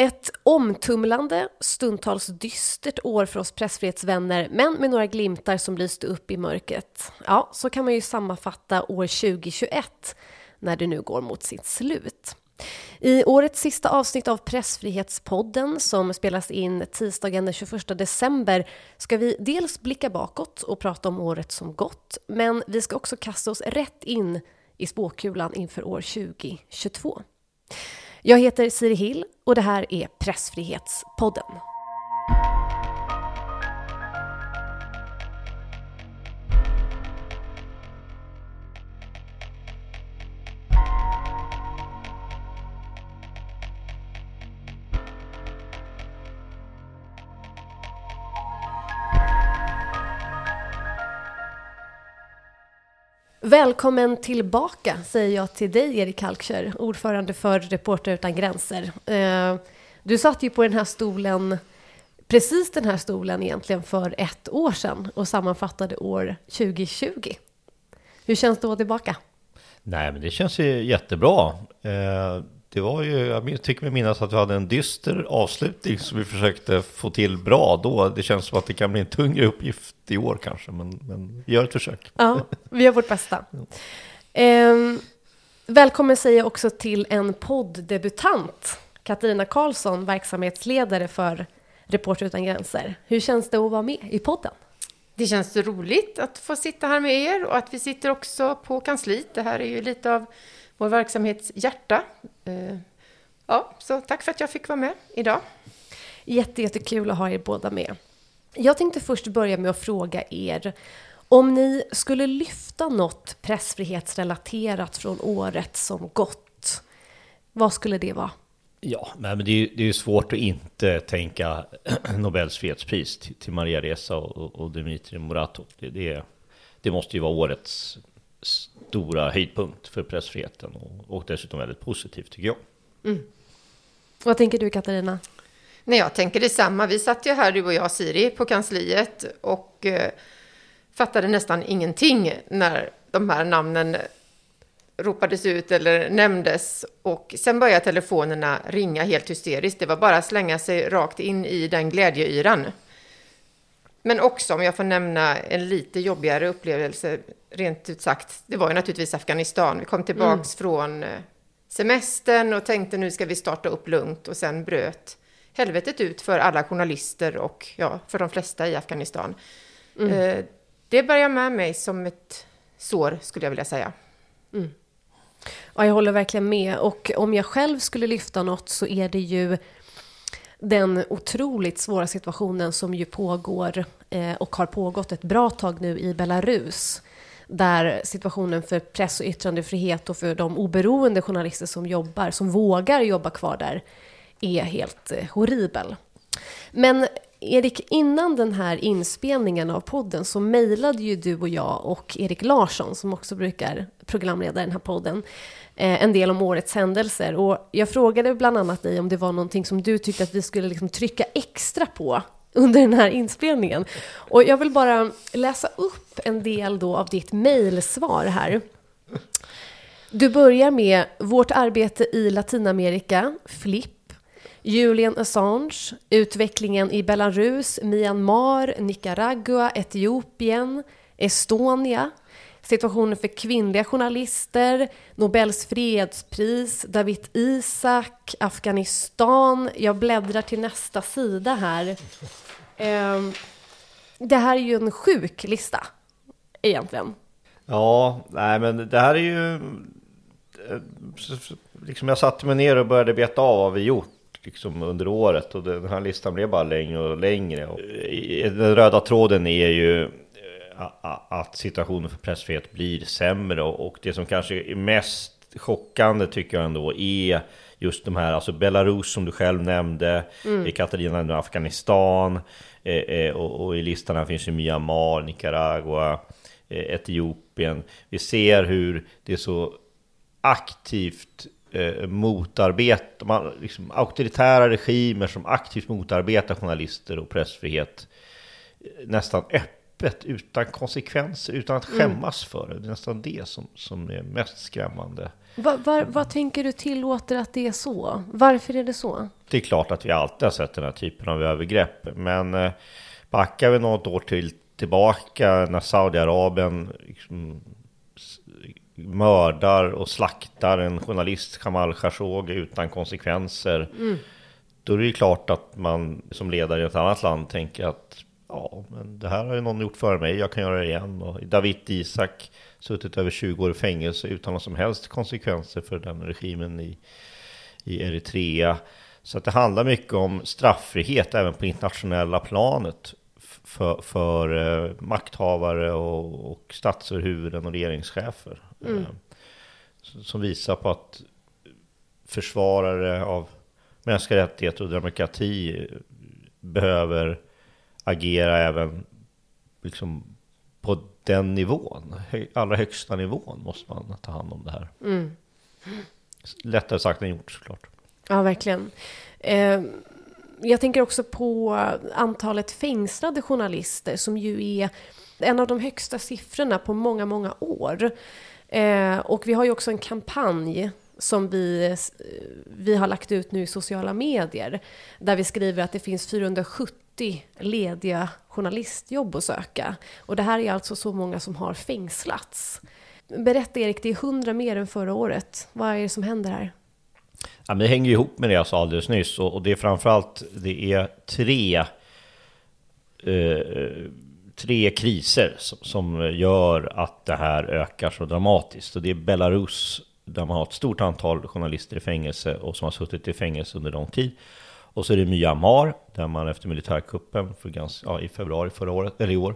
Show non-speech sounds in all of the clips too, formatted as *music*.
Ett omtumlande, stundtals dystert år för oss pressfrihetsvänner, men med några glimtar som lyste upp i mörkret. Ja, så kan man ju sammanfatta år 2021 när det nu går mot sitt slut. I årets sista avsnitt av Pressfrihetspodden som spelas in tisdagen den 21 december ska vi dels blicka bakåt och prata om året som gått, men vi ska också kasta oss rätt in i spåkulan inför år 2022. Jag heter Siri Hill och det här är Pressfrihetspodden. Välkommen tillbaka, säger jag till dig, Erik Halkskär, ordförande för Reporter utan gränser. Eh, du satt ju på den här stolen, precis den här stolen egentligen, för ett år sedan och sammanfattade år 2020. Hur känns det att vara tillbaka? Nej, men det känns ju jättebra. Eh, det var ju, jag tycker mig minnas att vi hade en dyster avslutning som vi försökte få till bra då. Det känns som att det kan bli en tungre uppgift i år kanske, men, men vi gör ett försök. Ja, vi gör vårt bästa. Eh, välkommen säger jag också till en podddebutant, Katarina Karlsson, verksamhetsledare för Reporter utan gränser. Hur känns det att vara med i podden? Det känns roligt att få sitta här med er och att vi sitter också på kansliet. Det här är ju lite av vår verksamhets hjärta. Eh, ja, så tack för att jag fick vara med idag. Jätte, jättekul att ha er båda med. Jag tänkte först börja med att fråga er om ni skulle lyfta något pressfrihetsrelaterat från året som gått. Vad skulle det vara? Ja, men det är, det är svårt att inte tänka *clears throat* Nobels fredspris till, till Maria Reza och, och Dmitrij Muratov. Det, det, det måste ju vara årets stora höjdpunkt för pressfriheten och, och dessutom väldigt positivt tycker jag. Mm. Vad tänker du Katarina? Nej, jag tänker detsamma. Vi satt ju här, du och jag Siri, på kansliet och eh, fattade nästan ingenting när de här namnen ropades ut eller nämndes och sen började telefonerna ringa helt hysteriskt. Det var bara att slänga sig rakt in i den glädjeyran. Men också, om jag får nämna en lite jobbigare upplevelse, rent ut sagt, det var ju naturligtvis Afghanistan. Vi kom tillbaks mm. från eh, semestern och tänkte nu ska vi starta upp lugnt och sen bröt helvetet ut för alla journalister och ja, för de flesta i Afghanistan. Mm. Eh, det bär jag med mig som ett sår, skulle jag vilja säga. Mm. Ja, jag håller verkligen med. Och om jag själv skulle lyfta något så är det ju den otroligt svåra situationen som ju pågår eh, och har pågått ett bra tag nu i Belarus där situationen för press och yttrandefrihet och för de oberoende journalister som jobbar, som vågar jobba kvar där, är helt eh, horribel. Men Erik, innan den här inspelningen av podden så mejlade ju du och jag och Erik Larsson, som också brukar programleda den här podden, eh, Eh, en del om årets händelser. Och jag frågade bland annat dig om det var någonting som du tyckte att vi skulle liksom trycka extra på under den här inspelningen. Och jag vill bara läsa upp en del då av ditt mejlsvar här. Du börjar med vårt arbete i Latinamerika, FLIP, Julian Assange, utvecklingen i Belarus, Myanmar, Nicaragua, Etiopien, Estonia, situationen för kvinnliga journalister, Nobels fredspris, David Isak, Afghanistan. Jag bläddrar till nästa sida här. Ehm, det här är ju en sjuk lista, egentligen. Ja, nej men det här är ju... Eh, liksom jag satte mig ner och började beta av vad vi gjort liksom under året och den här listan blev bara längre och längre. Och den röda tråden är ju att situationen för pressfrihet blir sämre och det som kanske är mest chockande tycker jag ändå är just de här, alltså Belarus som du själv nämnde, mm. Katarina nu Afghanistan eh, eh, och, och, i listan här finns ju Myanmar, Nicaragua, Etiopien. Vi ser hur det är så aktivt eh, motarbetar, man, liksom, auktoritära regimer som aktivt motarbetar journalister och pressfrihet eh, nästan öppet öppet, utan konsekvenser, utan att skämmas för det. Det är nästan det som, som är mest skrämmande. Va, va, vad tänker du tillåter att det är så? Varför är det så? Det är klart att vi alltid har sett den här typen av övergrepp, men eh, backar vi något år till tillbaka när Saudiarabien liksom, mördar och slaktar en journalist, Kamal Khashoggi, utan konsekvenser. Då är det ju klart att man som ledare i ett annat land tänker att ja, men det här har ju någon gjort före mig, jag kan göra det igen. Och David Isak suttit över 20 år i fängelse utan några som helst konsekvenser för den regimen i, i Eritrea. Så att det handlar mycket om straffrihet även på internationella planet för, för eh, makthavare och, och statsöverhuvuden och regeringschefer. Eh, s- som visar på att försvarare av mänskliga rättigheter och demokrati eh, behöver agera även liksom på den nivån, allra högsta nivån måste man ta hand om det här. Lättare sagt än gjort såklart. Ja, verkligen. Eh, jag tänker också på antalet fängslade journalister som ju är en av de högsta siffrorna på många, många år. Eh, och vi har ju också en kampanj som vi, vi har lagt ut nu i sociala medier där vi skriver att det finns 470 lediga journalistjobb att söka. Och det här är alltså så många som har fängslats. Berätta Erik, det är 100 mer än förra året. Vad är det som händer här? Ja, men det hänger ihop med det jag sa alldeles nyss och, och det är framförallt det är tre eh, tre kriser som, som gör att det här ökar så dramatiskt. Och det är Belarus där man har ett stort antal journalister i fängelse och som har suttit i fängelse under lång tid. Och så är det Myanmar där man efter militärkuppen för ganska, ja, i februari förra året, eller i år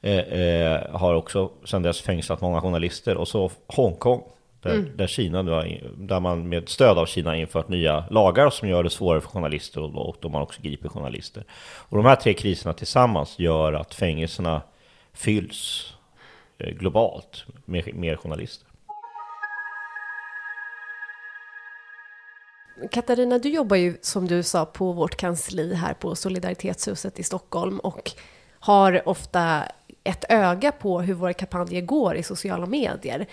eh, eh, har också sedan dess fängslat många journalister. Och så Hongkong där, där, Kina nu har, in- där man med stöd av Kina infört nya lagar som gör det svårare för journalister och och då man också griper journalister. Och de här tre kriserna tillsammans gör att fängelserna fylls eh, globalt med mer journalister. Katarina, du jobbar ju som du sa på vårt kansli här på Solidaritetshuset i Stockholm och har ofta ett öga på hur våra kampanjer går i sociala medier.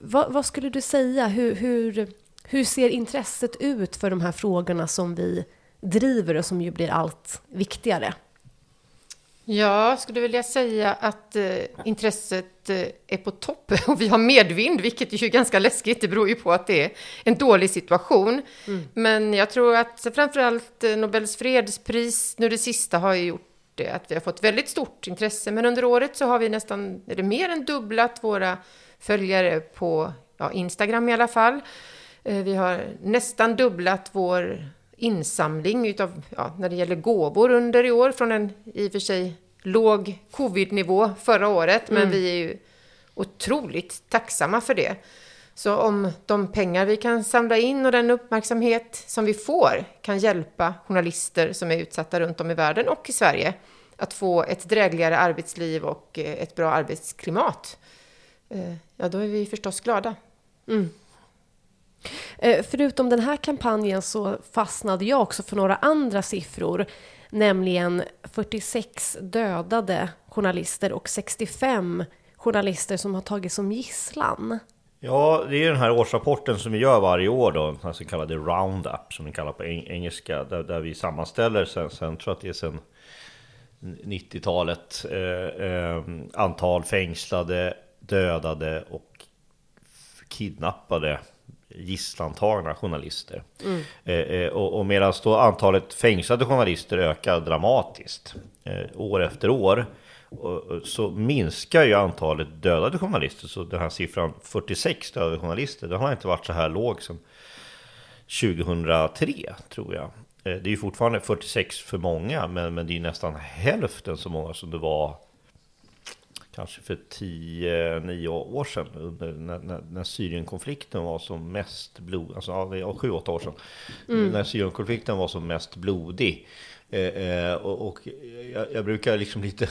Vad, vad skulle du säga? Hur, hur, hur ser intresset ut för de här frågorna som vi driver och som ju blir allt viktigare? Jag skulle vilja säga att eh, intresset eh, är på topp *laughs* och vi har medvind, vilket är ju ganska läskigt. Det beror ju på att det är en dålig situation. Men jag tror att framförallt eh, Nobels fredspris, nu det sista, har ju gjort det att vi har fått väldigt stort intresse. Men under året så har vi nästan, är det mer än dubblat våra följare på ja, Instagram i alla fall. Eh, Vi har nästan dubblat vår insamling utav, ja, när det gäller gåvor under i år från en i och för sig låg covid-nivå förra året, men vi är ju otroligt tacksamma för det. Så om de pengar vi kan samla in och den uppmärksamhet som vi får kan hjälpa journalister som är utsatta runt om i världen och i Sverige att få ett drägligare arbetsliv och eh, ett bra arbetsklimat, eh, ja då är vi förstås glada. Eh, Eh, förutom den här kampanjen så fastnade jag också för några andra siffror, nämligen 46 dödade journalister och 65 journalister som har tagits som gisslan. Ja, det är den här årsrapporten som vi gör varje år då, den så kallade Roundup som vi kallar på engelska, där, där vi sammanställer sen, sen tror jag att det är sen 90-talet, eh, eh, antal fängslade, dödade och kidnappade gisslantagna journalister. Eh, eh, och och medan då antalet fängslade journalister ökar dramatiskt eh, år efter år och- så minskar ju antalet dödade journalister. Så den här siffran 46 dödade journalister, den har inte varit så här låg sedan 2003 tror jag. Eh, Det är ju fortfarande 46 för många, men, men det är ju nästan hälften så många som det var kanske för 10-9 år sedan under, när, när, när Syrienkonflikten var som mest blodig, alltså ja, det är 7-8 år sedan, när Syrienkonflikten var som mest blodig. Eh, eh, och och jag, jag brukar liksom lite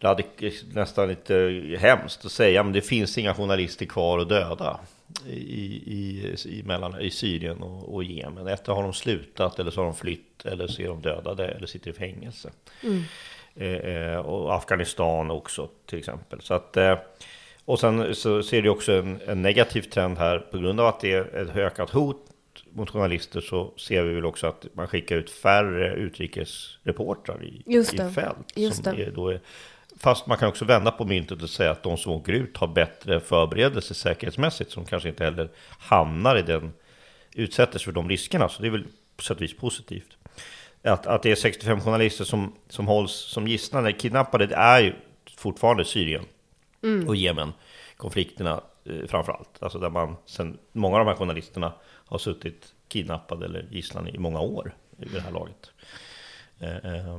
*laughs* nästan lite hemskt att säga, men det finns inga journalister kvar att döda i, i, i, mellan, i Syrien och, och Jemen. Ett har de slutat, eller så har de flytt, eller så är de dödade, eller sitter i fängelse. Eh, och Afghanistan också till exempel. Så att, eh, och sen så ser det också en, en, negativ trend här på grund av att det är ett ökat hot mot journalister så ser vi väl också att man skickar ut färre utrikesreportrar i, Just i fält. Just som är, fast man kan också vända på myntet och säga att de som åker ut har bättre förberedelse säkerhetsmässigt som kanske inte heller hamnar i den utsättes för de riskerna. Så det är väl på sätt och vis positivt. Att, att det är 65 journalister som, som hålls som gisslan eller kidnappade, det är ju fortfarande Syrien mm. och Jemen, konflikterna eh, framför allt. Alltså där man sen, många av de här journalisterna har suttit kidnappade eller gisslan i många år i det här laget. Eh, eh,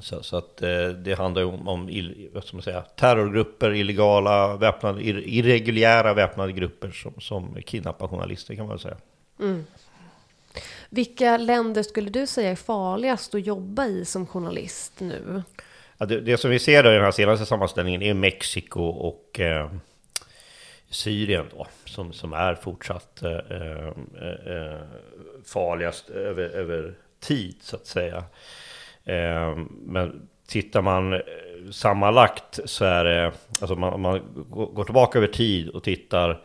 så, så, att eh, det handlar ju om, om vad ska man säga, terrorgrupper, illegala, väpnade, irreguljära väpnade grupper som, som kidnappar journalister kan man väl säga. Mm. Vilka länder skulle du säga är farligast att jobba i som journalist nu? Ja, det, det, som vi ser då i den här senaste sammanställningen är Mexiko och eh, Syrien då, som, som är fortsatt eh, eh, eh farligast över, över tid så att säga. Eh, men tittar man eh, sammanlagt så är det, alltså man, man går tillbaka över tid och tittar,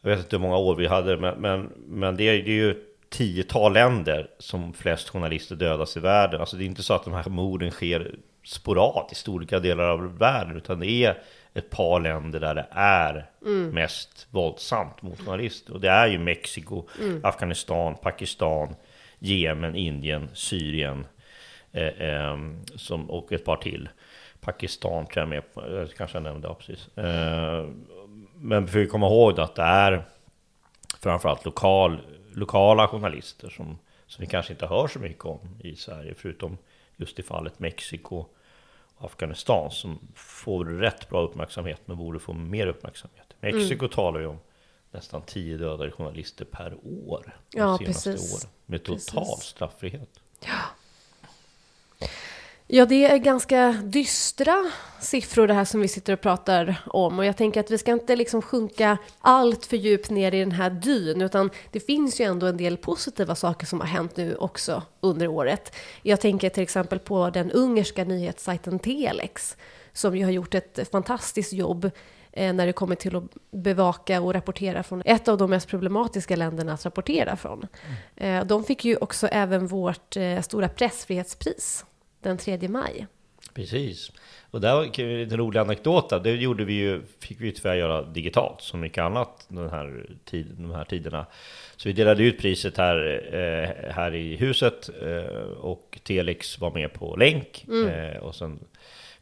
jag vet inte hur många år vi hade, men, men, men det, är, det är ju tiotal länder som flest journalister dödas i världen. Alltså det är inte så att de här morden sker sporadiskt i olika delar av världen, utan det är ett par länder där det är mm. mest våldsamt mot journalister. Och det är ju Mexiko, mm. Afghanistan, Pakistan, Jemen, Indien, Syrien eh, eh, som, och ett par till. Pakistan tror jag med kanske jag nämnde, ja, precis. Eh, men vi får komma ihåg att det är framförallt lokal lokala journalister som, som vi kanske inte hör så mycket om i Sverige, förutom just i fallet Mexiko och Afghanistan som får rätt bra uppmärksamhet men borde få mer uppmärksamhet. Mexiko mm. talar ju om nästan tio dödade journalister per år de ja, senaste precis. åren med total precis. straffrihet. Ja. Ja, det är ganska dystra siffror det här som vi sitter och pratar om. Och jag tänker att vi ska inte liksom sjunka allt för djupt ner i den här dyn, utan det finns ju ändå en del positiva saker som har hänt nu också under året. Jag tänker till exempel på den ungerska nyhetssajten Telex, som ju har gjort ett fantastiskt jobb eh, när det kommer till att bevaka och rapportera från ett av de mest problematiska länderna att rapportera från. Mm. De fick ju också även vårt eh, stora pressfrihetspris den 3 maj. Precis. Och där var en rolig anekdot. Det gjorde vi ju, fick vi tyvärr göra digitalt som mycket annat den här tid, de här tiderna. Så vi delade ut priset här, eh, här i huset eh, och Telex var med på länk. Mm. Eh, och sen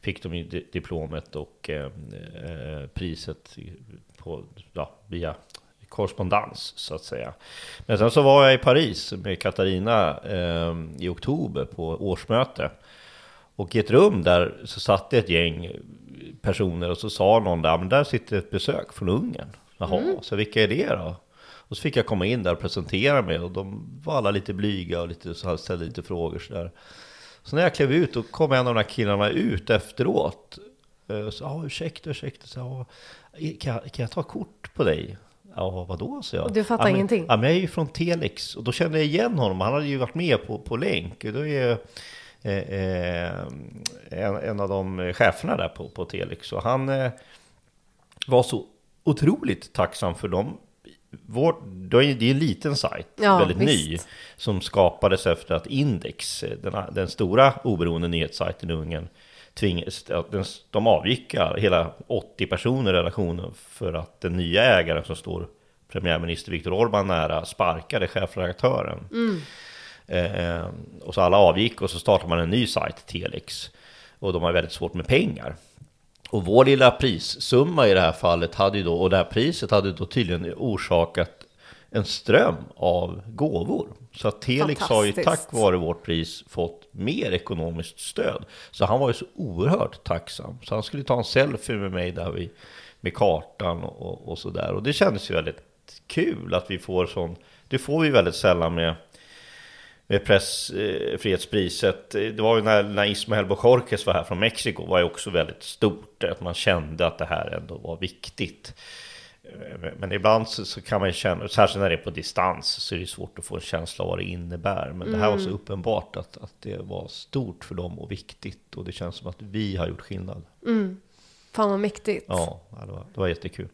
fick de diplomet och priset på, ja, via korrespondens så att säga. Men sen så var jag i Paris med Katarina i oktober på årsmöte. Och i ett rum där så satt det ett gäng personer och så sa någon där, men där sitter ett besök från Ungern. Jaha, mm. så vilka är det då? Och så fick jag komma in där och presentera mig och de var alla lite blyga och lite, så ställde lite frågor sådär. Så när jag klev ut och kom en av de här killarna ut efteråt. Eh, sa, ah, ursäkta, ursäkta, så, kan, jag, kan jag ta kort på dig? Ja, vadå, sa jag. Du fattar ja, ingenting? Ja, men jag är ju från Telex och då kände jag igen honom. Han hade ju varit med på, på länk. Då är en, en, av de cheferna där på, på Telix. Och han eh, var så otroligt tacksam för dem. Vår, det är en liten sajt, ja, väldigt visst. ny, som skapades efter att Index, den, den stora oberoende nyhetssajten i Ungern, tvingades, de avgick hela 80 personer i redaktionen för att den nya ägaren som står premiärminister Viktor Orbán nära sparkade chefredaktören. Mm. Eh, och så alla avgick och så startade man en ny sajt, Telex. Och de har väldigt svårt med pengar. Och vår lilla prissumma i det här fallet hade ju då, och det här priset hade då tydligen orsakat en ström av gåvor. Så att Telex har ju tack vare vårt pris fått mer ekonomiskt stöd. Så han var ju så oerhört tacksam. Så han skulle ta en selfie med mig där vi, med kartan och, och sådär. Och det kändes ju väldigt kul att vi får sån, det får vi väldigt sällan med med pressfrihetspriset. Det var ju när, när Ismael Bojorquez var här från Mexiko var ju också väldigt stort. Att man kände att det här ändå var viktigt. Eh, men ibland så, så, kan man känna, särskilt när det är på distans, så är det svårt att få en känsla av vad det innebär. Men mm. det här var så mm. uppenbart att, att det var stort för dem och viktigt. Och det känns som att vi har gjort skillnad. Mm. Fan vad mäktigt. Ja, det var, det var jättekul.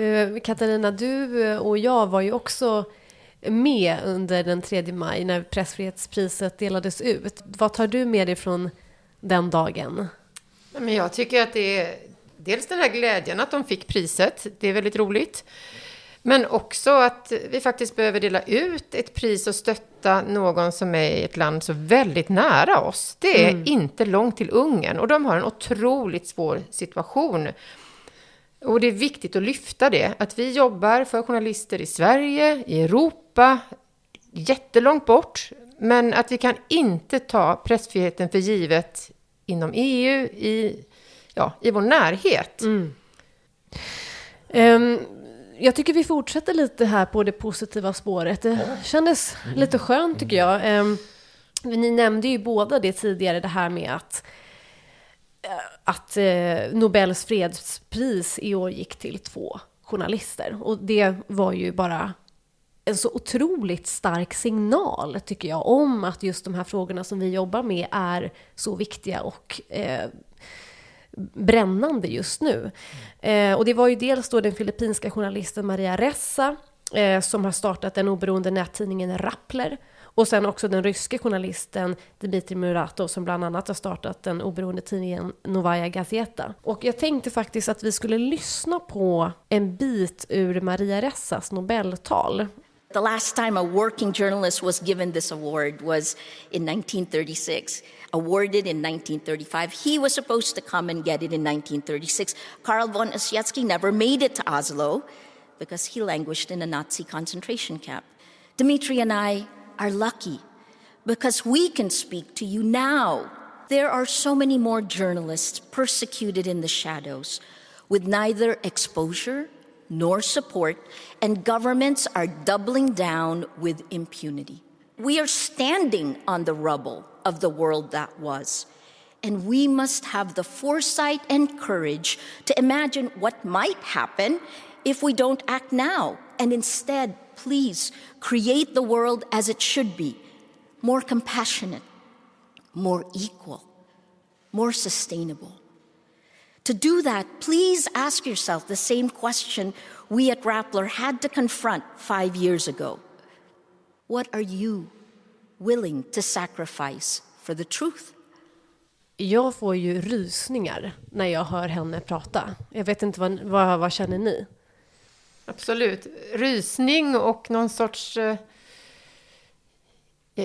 Uh, Katarina, du och jag var ju också med under den 3 maj när pressfrihetspriset delades ut. Vad tar du med dig från den dagen? Men jag tycker att det är dels den här glädjen att de fick priset, det är väldigt roligt. Men också att vi faktiskt behöver dela ut ett pris och stötta någon som är i ett land så väldigt nära oss. Det är mm. inte långt till Ungern och de har en otroligt svår situation. Och det är viktigt att lyfta det, att vi jobbar för journalister i Sverige, i Europa, jättelångt bort, men att vi kan inte ta pressfriheten för givet inom EU, i, ja, i vår närhet. Mm. Um, jag tycker vi fortsätter lite här på det positiva spåret. Det kändes lite skönt tycker jag. Um, ni nämnde ju båda det tidigare, det här med att eh, att eh, Nobels fredspris i år gick till två journalister. Och det var ju bara en så otroligt stark signal, tycker jag, om att just de här frågorna som vi jobbar med är så viktiga och eh, brännande just nu. Eh, och det var ju dels då den filippinska journalisten Maria Ressa eh, som har startat den oberoende nättidningen Rappler och sen också den ryske journalisten Dmitrij Muratov som bland annat har startat den oberoende tidningen Novaya Gazeta. Och jag tänkte faktiskt att vi skulle lyssna på en bit ur Maria Ressas Nobeltal. The last time a working journalist was given this award was in 1936. Awarded in 1935. He was supposed to come and get it in 1936. Karl von Ossietzky never made it to Oslo because he languished in a Nazi concentration camp. Dmitri and I are lucky because we can speak to you now. There are so many more journalists persecuted in the shadows with neither exposure nor support, and governments are doubling down with impunity. We are standing on the rubble of the world that was. And we must have the foresight and courage to imagine what might happen if we don't act now and instead please create the world as it should be more compassionate, more equal, more sustainable. To do that, please ask yourself the same question we at Rappler had to confront five years ago. What are you willing to sacrifice for the truth? Jag får ju rysningar när jag hör henne prata. Jag vet inte, vad, vad, vad känner ni? Absolut. Rysning och någon sorts eh,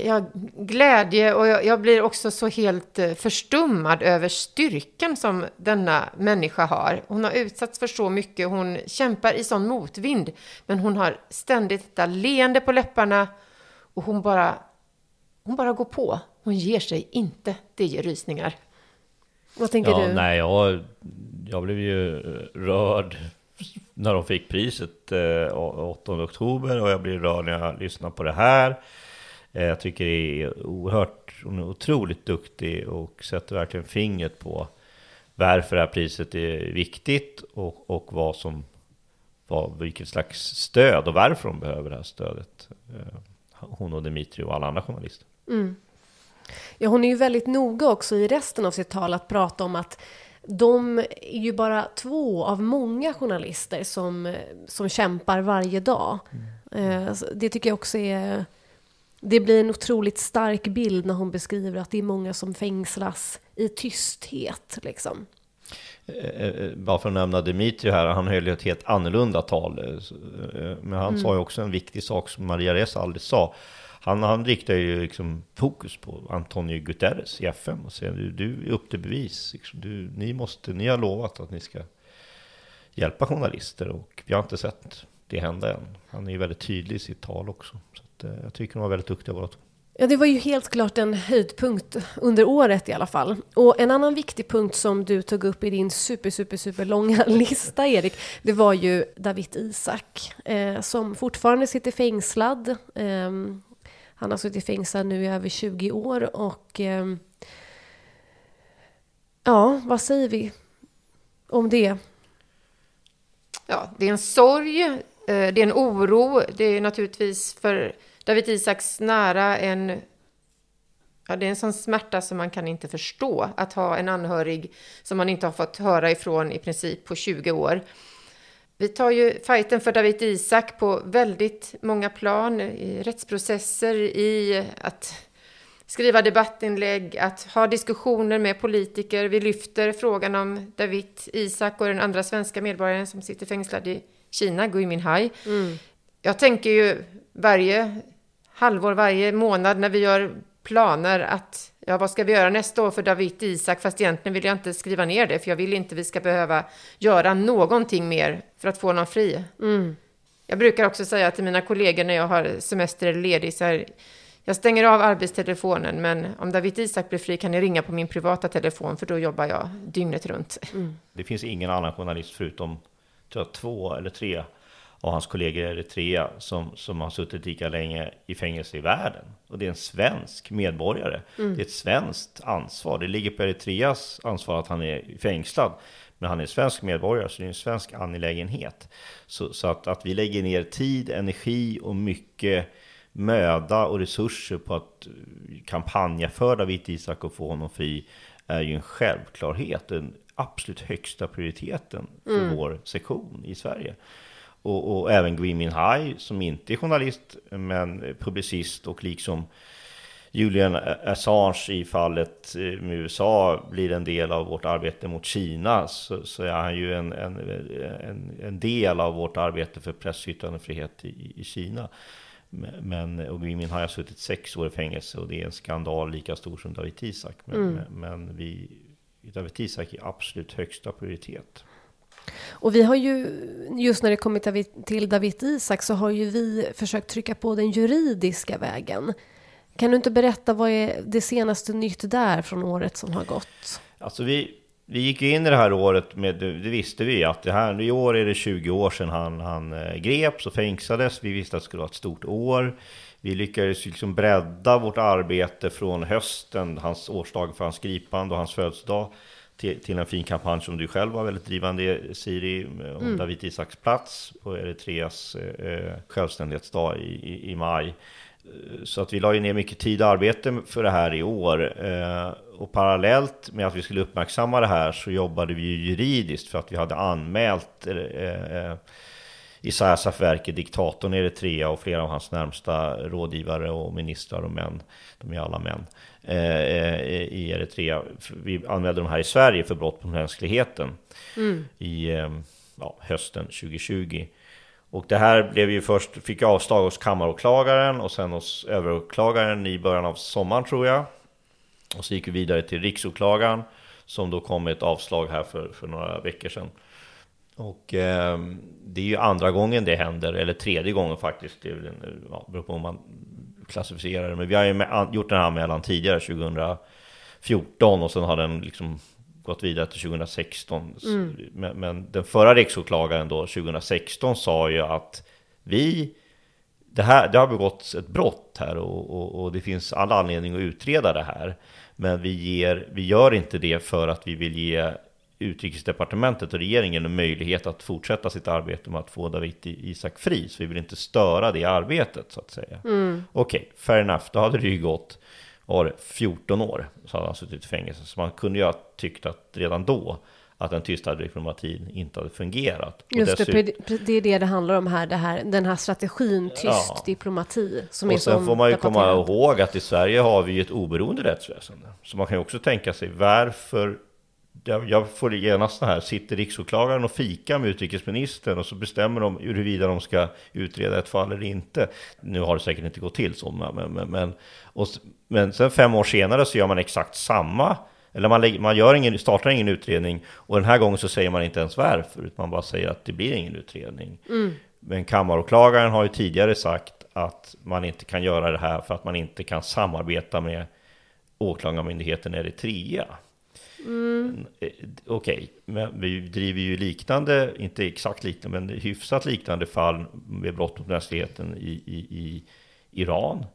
ja, glädje och jag, jag, blir också så helt eh, förstummad över styrkan som denna människa har. Hon har utsatts för så mycket, hon kämpar i sån motvind, men hon har ständigt detta leende på läpparna och hon bara, hon bara går på. Hon ger sig inte. Det ger rysningar. Vad tänker ja, du? Nej, jag, jag blev ju rörd när de fick priset eh, 8 oktober och jag blir rörd när jag lyssnar på det här. Eh, jag tycker det är oerhört, hon är otroligt duktig och sätter verkligen fingret på varför det här priset är viktigt och, och vad som, vad, vilket slags stöd och varför de behöver det här stödet. Eh, hon och Dimitri och alla andra journalister. Mm. Ja, hon är ju väldigt noga också i resten av sitt tal att prata om att de är ju bara två av många journalister som, som kämpar varje dag. Mm. Det tycker jag också är... Det blir en otroligt stark bild när hon beskriver att det är många som fängslas i tysthet. Liksom. Eh, eh, bara för att nämna Dimitri här, han höll ju ett helt annorlunda tal. Men han mm. sa ju också en viktig sak som Maria Reza aldrig sa han, han riktar ju liksom fokus på Antonio Guterres i FN och säger du, du är upp till bevis. Liksom, du, ni, måste, ni har lovat att ni ska hjälpa journalister och vi har inte sett det hända än. Han är ju väldigt tydlig i sitt tal också. Så att, eh, jag tycker de var väldigt duktiga båda två. Ja, det var ju helt klart en höjdpunkt under året i alla fall. Och en annan viktig punkt som du tog upp i din super, super, super långa *laughs* lista, Erik, det var ju David Isak, eh, som fortfarande sitter fängslad. Eh, han har suttit fängslad nu i över 20 år och eh, ja, vad säger vi om det? ja, det är en sorg, Eh, det är en oro, det är naturligtvis för David Isaks nära en Ja, det är en sån smärta som man kan inte förstå, att ha en anhörig som man inte har fått höra ifrån i princip på 20 år. Vi tar ju fighten för David Isak på väldigt många plan, i rättsprocesser, i att skriva debattinlägg, att ha diskussioner med politiker. Vi lyfter frågan om David Isak och den andra svenska medborgaren som sitter fängslad i Kina, Gui Minhai. Mm. Jag tänker ju varje halvår, varje månad när vi gör planer att ja, vad ska vi göra nästa år för David Isak? Fast egentligen vill jag inte skriva ner det, för jag vill inte vi ska behöva göra någonting mer för att få någon fri. Mm. Jag brukar också säga till mina kollegor när jag har semester eller ledig, så här, jag stänger av arbetstelefonen, men om David Isak blir fri kan ni ringa på min privata telefon, för då jobbar jag dygnet runt. Mm. Det finns ingen annan journalist förutom tror jag, två eller tre och hans kollegor i Eritrea som, som har suttit lika länge i fängelse i världen. Och det är en svensk medborgare. Mm. Det är ett svenskt ansvar. Det ligger på Eritreas ansvar att han är fängslad. Men han är svensk medborgare, så det är en svensk angelägenhet. Så, så att, att vi lägger ner tid, energi och mycket möda och resurser på att kampanja för Dawit Isak och få honom fri är ju en självklarhet. Den absolut högsta prioriteten för mm. vår sektion i Sverige och, och även Gui Minhai som inte är journalist men publicist och liksom Julian Assange i fallet med USA blir en del av vårt arbete mot Kina så, så är han ju en, en, en, en, del av vårt arbete för press och yttrandefrihet i, i Kina. Men, och Gui Minhai har suttit sex år i fängelse och det är en skandal lika stor som David Isak. Men, mm. men vi, David Isak är absolut högsta prioritet. Och vi har ju, just när det kommer till David Isak, så har ju vi försökt trycka på den juridiska vägen. Kan du inte berätta vad är det senaste nytt där från året som har gått? Alltså vi, vi gick in i det här året med, det visste vi, att det här, i år är det 20 år sedan han, han eh, greps och fängslades. Vi visste att det skulle vara ett stort år. Vi lyckades liksom bredda vårt arbete från hösten, hans årsdag för hans gripande och hans födelsedag, till, till, en fin kampanj som du själv var väldigt drivande Siri, om mm. David Isaks plats på Eritreas eh, självständighetsdag i, i, i, maj. Eh, så att vi la ju ner mycket tid och arbete för det här i år. Eh, och parallellt med att vi skulle uppmärksamma det här så jobbade vi ju juridiskt för att vi hade anmält eh, eh Isaias Afwerki, diktatorn i Eritrea och flera av hans närmsta rådgivare och ministrar och män, de är alla män, eh, i Eritrea. Vi anmälde de här i Sverige för brott mot mänskligheten mm. i eh, ja, hösten 2020. Och det här blev ju först, fick avslag hos kammaråklagaren och sen hos överåklagaren i början av sommaren tror jag. Och så gick vi vidare till riksåklagaren som då kom med ett avslag här för, för några veckor sedan. Och eh, det är ju andra gången det händer, eller tredje gången faktiskt. Det är ja, beror på om man klassificerar det. Men vi har ju gjort den här anmälan tidigare, 2014, och sen har den liksom gått vidare till 2016. Mm. Men, men, den förra riksåklagaren då, 2016, sa ju att vi det, här, det har begåtts ett brott här och, och, och, det finns all anledning att utreda det här. Men vi, ger, vi gör inte det för att vi vill ge utrikesdepartementet och regeringen en möjlighet att fortsätta sitt arbete med att få David Isak fri. Så vi vill inte störa det arbetet så att säga. Mm. Okej, okay, fair enough, då hade det ju gått var det, 14 år så hade han suttit i fängelse. Så man kunde ju ha tyckt att redan då att den tysta diplomatin inte hade fungerat. Just det, det är det det handlar om här, här den här strategin tyst ja. diplomati. Som och är sen får man ju komma ihåg att i Sverige har vi ett oberoende rättsväsende. Så man kan ju också tänka sig varför jag, jag får genast så här, sitter riksåklagaren och fikar med utrikesministern och så bestämmer de huruvida de ska utreda ett fall eller inte. Nu har det säkert inte gått till så, men, men, men, och, men sen fem år senare så gör man exakt samma eller man, man gör ingen, startar ingen utredning och den här gången så säger man inte ens varför, utan man bara säger att det blir ingen utredning. Mm. Men kammaråklagaren har ju tidigare sagt att man inte kan göra det här för att man inte kan samarbeta med åklagarmyndigheten Eritrea. Mm. Eh, okej, okay. men vi driver ju liknande, inte exakt liknande, men hyfsat liknande fall med brott mot mänskligheten i, i, i Iran,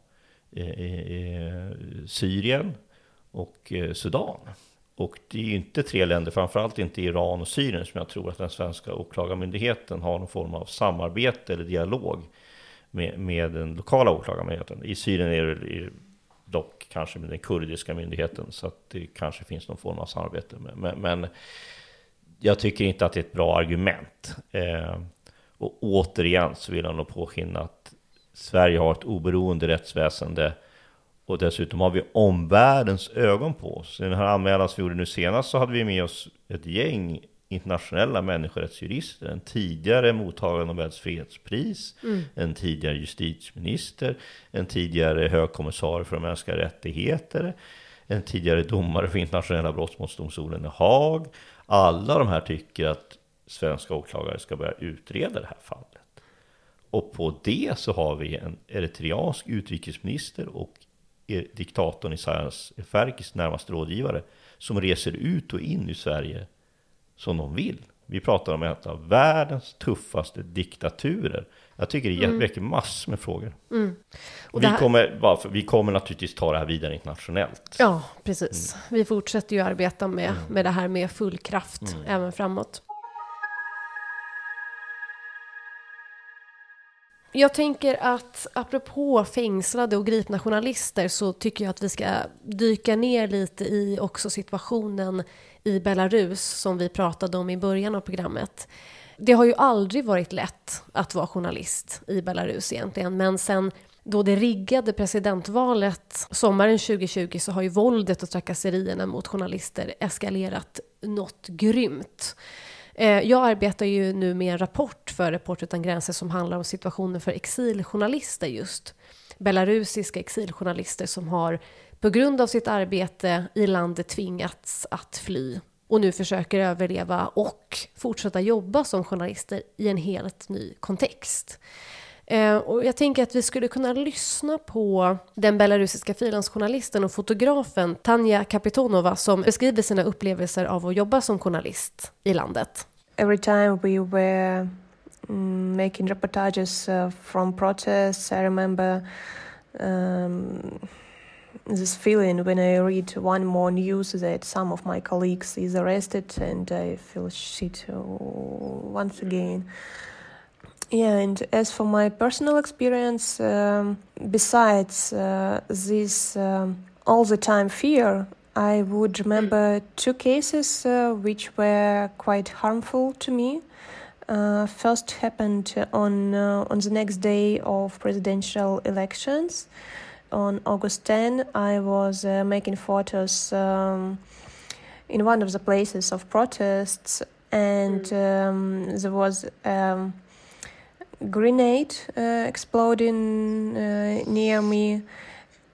i, i, Syrien och eh, Sudan. Och det är ju inte tre länder, framförallt inte Iran och Syrien, som jag tror att den svenska åklagarmyndigheten har någon form av samarbete eller dialog med, med den lokala åklagarmyndigheten. I Syrien är det dock kanske med den kurdiska myndigheten, så att det kanske finns någon form av samarbete. Men, men jag tycker inte att det är ett bra argument. Eh, och återigen så vill jag nog påskina att Sverige har ett oberoende rättsväsende och dessutom har vi omvärldens ögon på oss. I den här anmälan som vi gjorde nu senast så hade vi med oss ett gäng internationella människorättsjurister. En tidigare mottagare av Nobels fredspris, mm. en tidigare justitieminister, en tidigare högkommissarie för de mänskliga rättigheter, en tidigare domare för internationella brottmålsdomstolen i Haag. Alla de här tycker att svenska åklagare ska börja utreda det här fallet. Och på det så har vi en eritreansk utrikesminister och diktatorn Isaias Efwerkis närmaste rådgivare som reser ut och in i Sverige som de vill. Vi pratar om en av världens tuffaste diktaturer. Jag tycker det mm. väcker massor med frågor. Mm. Och vi, här... kommer, vi kommer naturligtvis ta det här vidare internationellt. Ja, precis. Mm. Vi fortsätter ju arbeta med, mm. med det här med full kraft mm. även framåt. Jag tänker att apropå fängslade och gripna journalister så tycker jag att vi ska dyka ner lite i också situationen i Belarus som vi pratade om i början av programmet. Det har ju aldrig varit lätt att vara journalist i Belarus egentligen, men sen då det riggade presidentvalet sommaren 2020 så har ju våldet och trakasserierna mot journalister eskalerat något grymt. Eh, jag arbetar ju nu med en rapport för Rapport utan gränser som handlar om situationen för exiljournalister just. Belarusiska exiljournalister som har på grund av sitt arbete i landet tvingats att fly och nu försöker överleva och fortsätta jobba som journalister i en helt ny kontext. Eh, och jag tänker att vi skulle kunna lyssna på den belarusiska frilansjournalisten och fotografen Tanja Kapitonova som beskriver sina upplevelser av att jobba som journalist i landet. Every time we were mm, making reportages uh, from protests, I remember um, this feeling when I read one more news that some of my colleagues is arrested and I feel shit once again. Yeah, and as for my personal experience, um, besides uh, this um, all the time fear, I would remember two cases uh, which were quite harmful to me. Uh, first happened on uh, on the next day of presidential elections. On August 10, I was uh, making photos um, in one of the places of protests, and mm. um, there was. Um, grenade uh, exploding uh, near me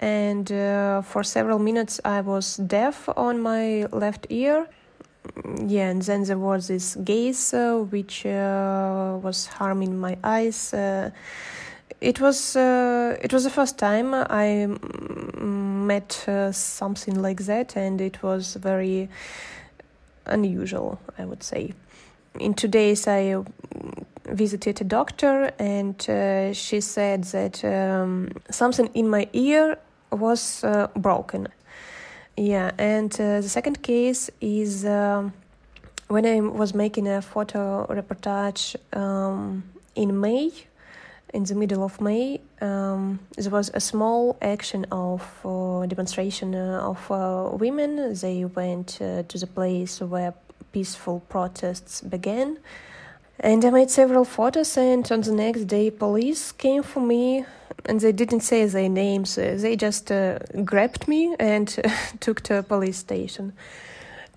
and uh, for several minutes I was deaf on my left ear. Yeah, and then there was this gaze uh, which uh, was harming my eyes. it was it was the first time I met something like that, and it was very unusual, I would say. In two days, I visited a doctor and uh, she said that um, something in my ear was uh, broken. Yeah, and uh, the second case is um, when I was making a photo reportage um, in May, in the middle of May, um, there was a small action of uh, demonstration uh, of uh, women. They went to the place where peaceful protests began and I made several photos, and on the next day, police came for me, and they didn't say their names. Uh, they just uh, grabbed me and *laughs* took to a police station.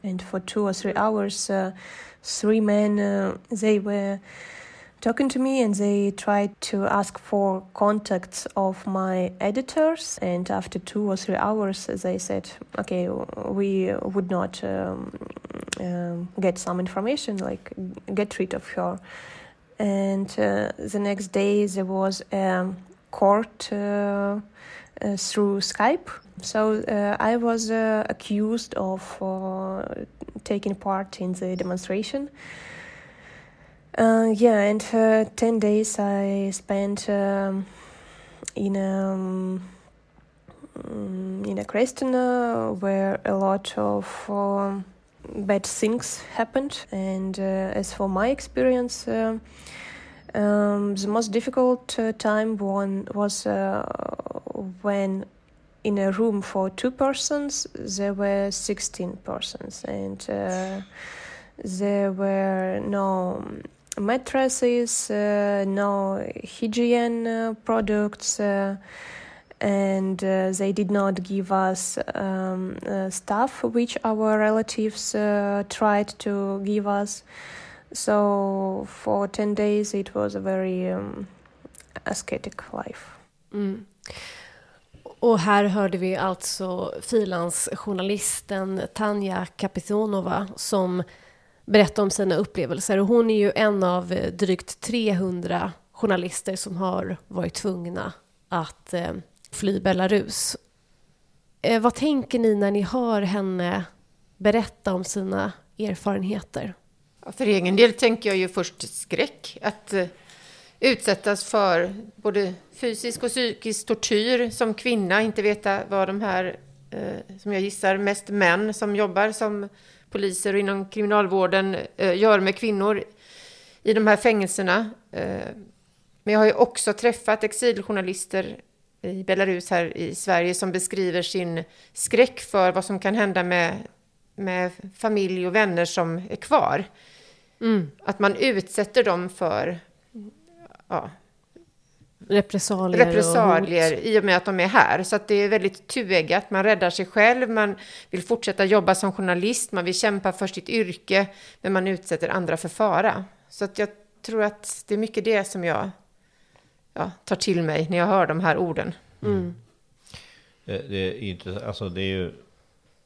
And for two or three hours, uh, three men, uh, they were talking to me and they tried to ask for contacts of my editors and after two or three hours they said okay we would not um, um, get some information like get rid of her and uh, the next day there was a court uh, uh, through skype so uh, i was uh, accused of uh, taking part in the demonstration uh, yeah, and uh, 10 days I spent um, in, a, um, in in a Kristina where a lot of um, bad things happened. And uh, as for my experience, uh, um, the most difficult uh, time one was uh, when in a room for two persons there were 16 persons and uh, there were no mattresses, uh, no hygiene uh, products, uh, and uh, they did not give us um, uh, stuff which our relatives uh, tried to give us. So for 10 days it was a very um, ascetic life. Mm. Och här hörde vi alltså frilansjournalisten Tanja Kapitonova som berättade om sina upplevelser. Och hon är ju en av eh, drygt 300 journalister som har varit tvungna att eh, fly Belarus. Eh, vad tänker ni när ni hör henne berätta om sina erfarenheter? För egen del tänker jag ju först skräck. Att eh, utsättas för både fysisk och psykisk tortyr som kvinna, inte veta vad de här, eh, som jag gissar, mest män som jobbar som poliser och inom kriminalvården eh, gör med kvinnor i de här fängelserna. Men jag har ju också träffat exiljournalister i Belarus här i Sverige som beskriver sin skräck för vad som kan hända med, med familj och vänner som är kvar. Mm. Att man utsätter dem för ja, repressalier, repressalier i och med att de är här. Så att det är väldigt tueggat. Man räddar sig själv, man vill fortsätta jobba som journalist, man vill kämpa för sitt yrke, men man utsätter andra för fara. Så att jag tror att det är mycket det som jag ja, tar till mig när jag hör de här orden. Mm. mm. Det, är inte, alltså det är ju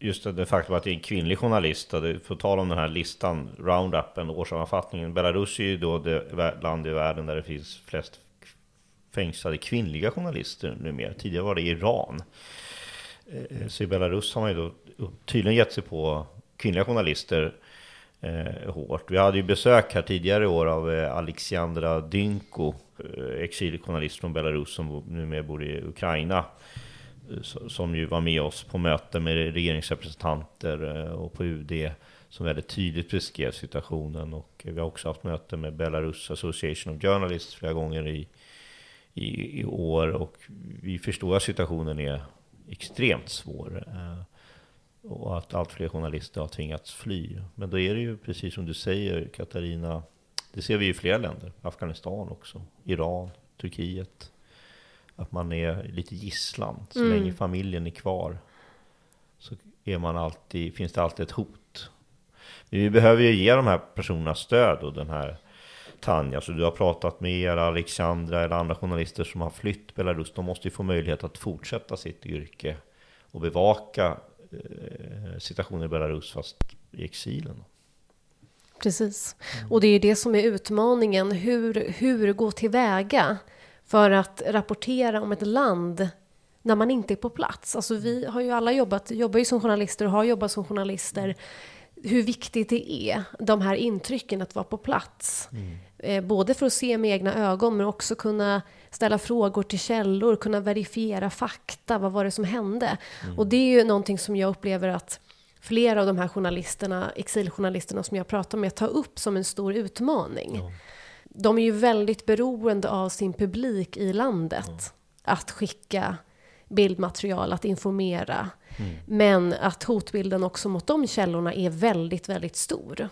just det faktum att det är en kvinnlig journalist. För tal om den här listan, Roundupen, årssammanfattningen. Belarus är ju då det land i världen där det finns flest fängslade kvinnliga journalister numera. Tidigare var det Iran. Eh, så i Belarus har man ju då tydligen gett sig på kvinnliga journalister eh, hårt. Vi hade ju besök här tidigare i år av eh, Alexandra Dynko, eh, exiljournalist från Belarus som numera bor i Ukraina. Som ju var med oss på möten med regeringsrepresentanter eh, och på UD som väldigt tydligt beskrev situationen. Och vi har också haft möten med Belarus Association of Journalists flera gånger i i, i år och vi förstår att situationen är extremt svår. Eh, och att allt fler journalister har tvingats fly. Men då är det ju precis som du säger Katarina, det ser vi i flera länder, Afghanistan också, Iran, Turkiet. Att man är lite gisslan, så mm. länge familjen är kvar så är man alltid, finns det alltid ett hot. Men vi behöver ju ge de här personerna stöd och den här Tanja, så du har pratat med er, Alexandra eller andra journalister som har flytt Belarus, de måste ju få möjlighet att fortsätta sitt yrke och bevaka eh, situationen i Belarus fast i exilen. Precis. Och det är det som är utmaningen, hur, hur gå tillväga för att rapportera om ett land när man inte är på plats. Alltså vi har ju alla jobbat, jobbar ju som journalister och har jobbat som journalister hur viktigt det är, de här intrycken, att vara på plats. Mm. Eh, både för att se med egna ögon, men också kunna ställa frågor till källor, kunna verifiera fakta. Vad var det som hände? Mm. Och det är ju någonting som jag upplever att flera av de här journalisterna, exiljournalisterna som jag pratar med, tar upp som en stor utmaning. Ja. De är ju väldigt beroende av sin publik i landet. Ja. Att skicka bildmaterial, att informera. Mm. Men att hotbilden också mot de källorna är väldigt, väldigt stor.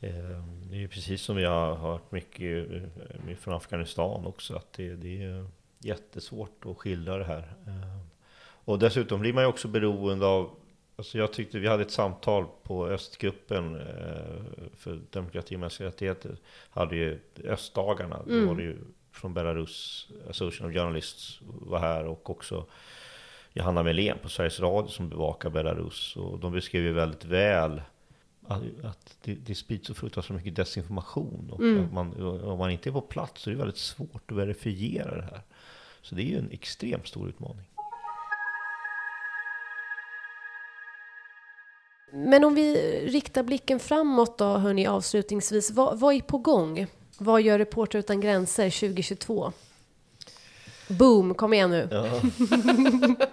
Ehm, det är precis som jag har hört mycket eh, från Afghanistan också, att det, det är jättesvårt att skildra det här. Ehm, och dessutom blir man ju också beroende av Alltså jag tyckte vi hade ett samtal på östgruppen eh, för demokrati och mänskliga rättigheter. Hade ju östdagarna. Mm. Då var det ju från Belarus Association of Journalists var här och också Johanna Melén på Sveriges Radio som bevakar Belarus. Och de beskrev ju väldigt väl att, att det, det sprids så fruktansvärt mycket desinformation. Och mm. man, om man inte är på plats så är det väldigt svårt att verifiera det här. Så det är ju en extremt stor utmaning. Men om vi riktar blicken framåt då, hörni, avslutningsvis. Vad, vad är på gång? Vad gör Reporter utan gränser 2022? Boom, kom igen nu. Ja. *laughs*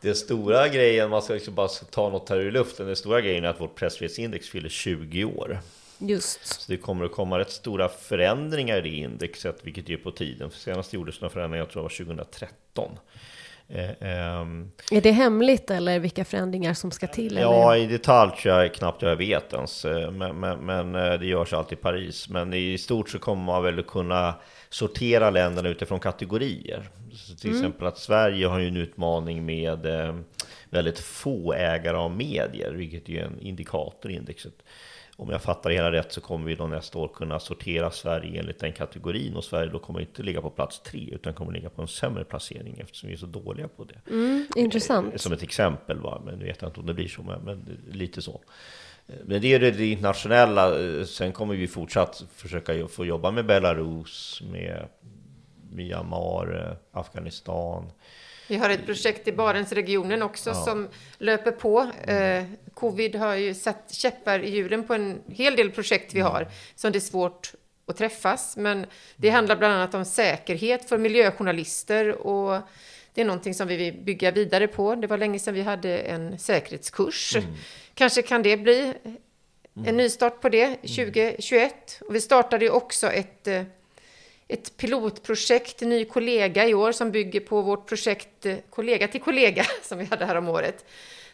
Det stora grejen, man ska liksom bara ta något här ur luften, den stora grejen är att vårt pressfrihetsindex fyller 20 år. Just. Så det kommer att komma rätt stora förändringar i indexet, vilket är på tiden. För senast gjordes några förändringar, jag tror det var 2013. Eh, ehm, Är det hemligt eller vilka förändringar som ska till? Ja, eller? i detalj tror jag knappt jag vet ens. Eh, Men, men, men eh, det görs alltid i Paris. Men i stort så kommer man väl kunna sortera länderna utifrån kategorier. Så till exempel att Sverige har ju en utmaning med väldigt få ägare av medier, vilket är en indikator i indexet. Om jag fattar det hela rätt så kommer vi då nästa år kunna sortera Sverige enligt den kategorin och Sverige då kommer inte ligga på plats tre utan kommer ligga på en sämre placering eftersom vi är så dåliga på det. Mm, intressant. Eh, Som ett exempel, va? men nu vet jag inte om det blir så, men, men lite så. Eh, Men det är det, internationella. Eh, Sen kommer vi fortsatt försöka få jobba med Belarus, med Myanmar, Afghanistan. Vi har ett projekt i Barentsregionen också som löper på. Eh, covid har ju satt käppar i hjulen på en hel del projekt vi har som det är svårt att träffas. Men det handlar bland annat om säkerhet för miljöjournalister och det är någonting som vi vill bygga vidare på. Det var länge sedan vi hade en säkerhetskurs. Kanske kan det bli en nystart på det 2021. Och vi startade ju också ett eh, ett pilotprojekt, Ny kollega i år, som bygger på vårt projekt eh, Kollega till kollega *laughs* som vi hade här om året.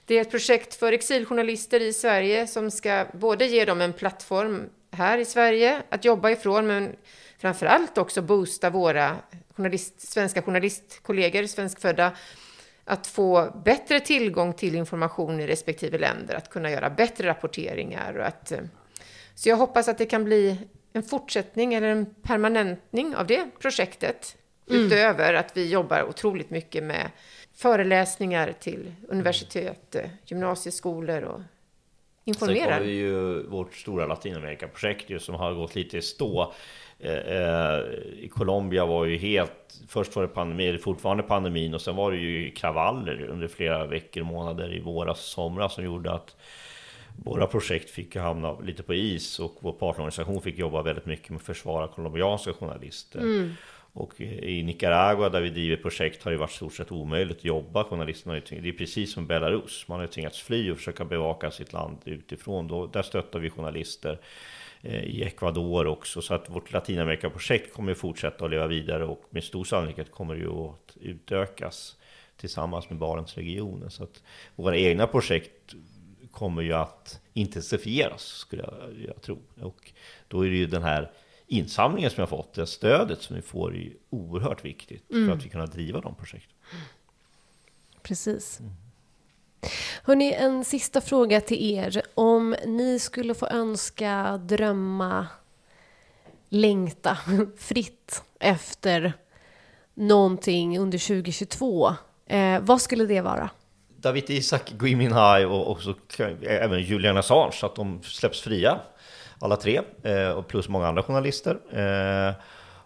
Det är ett projekt för exiljournalister i Sverige som ska både ge dem en plattform här i Sverige att jobba ifrån, men framför allt också boosta våra journalist, svenska journalistkollegor, svenskfödda, att få bättre tillgång till information i respektive länder, att kunna göra bättre rapporteringar och att eh, så jag hoppas att det kan bli en fortsättning eller en permanentning av det projektet. Utöver att vi jobbar otroligt mycket med föreläsningar till universitet, eh, gymnasieskolor och Sen informerar. har vi ju vårt stora Latinamerika-projekt ju som har gått lite i stå. Eh, eh, I Colombia var ju helt, först var det pandemi, eller fortfarande pandemin och sen var det ju kravaller under flera veckor, månader i våras, somras som gjorde att våra projekt fick ju hamna lite på is och vår partnerorganisation fick jobba väldigt mycket med att försvara colombianska journalister. Och i Nicaragua där vi driver projekt har det varit stort sett omöjligt att jobba. Journalisterna har ju tving- det är precis som Belarus. Man har ju tvingats fly och försöka bevaka sitt land utifrån. Då, där stöttar vi journalister. Eh, I Ecuador också. Så att vårt Latinamerika-projekt kommer att fortsätta att leva vidare och med stor sannolikhet kommer det ju att utökas tillsammans med Barentsregionen. Så att våra egna projekt kommer ju att intensifieras skulle jag, jag tro. Och då är det ju den här insamlingen som jag fått, det stödet som vi får är ju oerhört viktigt för att vi kunna driva de projekten. Precis. Hörni, en sista fråga till er. Om ni skulle få önska, drömma, längta *laughs* fritt efter någonting under 2022, eh, vad skulle det vara? David Isak, Gui Minhai och, och så, även Julian Assange, så att de släpps fria alla tre, eh, och plus många andra journalister. Eh,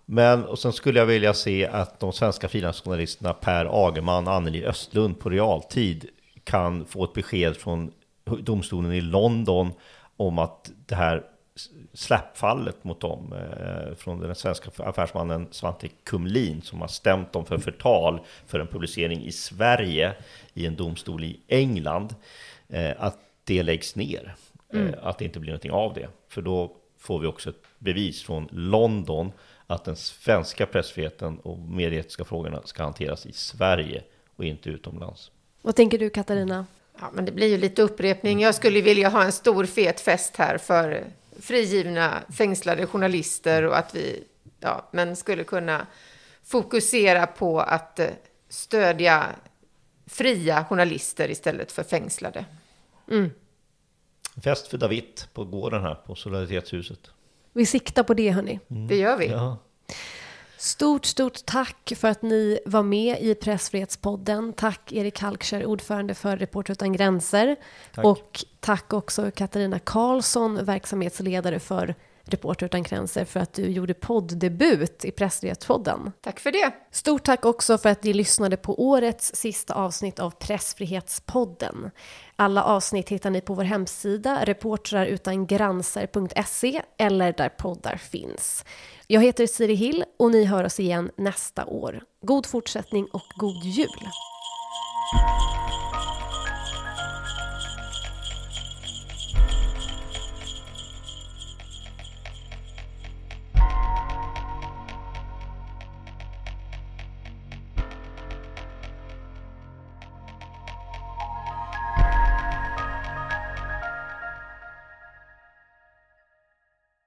men och sen skulle jag vilja se att de svenska frilansjournalisterna Per Agerman och Anneli Östlund på realtid kan få ett besked från domstolen i London om att det här släppfallet mot dem eh, från den svenska affärsmannen Svante Kumlin som har stämt dem för förtal för en publicering i Sverige i en domstol i England eh, att det läggs ner. Eh, att det inte blir någonting av det. För då får vi också ett bevis från London att den svenska pressfriheten och medieetiska frågorna ska hanteras i Sverige och inte utomlands. Vad tänker du Katarina? Ja, men det blir ju lite upprepning. Jag skulle vilja ha en stor fet fest här för frigivna fängslade journalister och att vi ja, men skulle kunna fokusera på att eh, stödja fria journalister istället för fängslade. Fest för David på gården här på Solidaritetshuset. Vi siktar på det hörni. Det gör vi. Ja. Stort, stort tack för att ni var med i Pressfrihetspodden. Tack Erik Halkscher, ordförande för Reporter utan gränser. Tack. Och tack också Katarina Karlsson, verksamhetsledare för Reporter utan gränser, för att du gjorde podddebut i Pressfrihetspodden. Tack för det. Stort tack också för att ni lyssnade på årets sista avsnitt av Pressfrihetspodden. Alla avsnitt hittar ni på vår hemsida reportrarutangranser.se eller där poddar finns. Jag heter Siri Hill och ni hör oss igen nästa år. God fortsättning och god jul!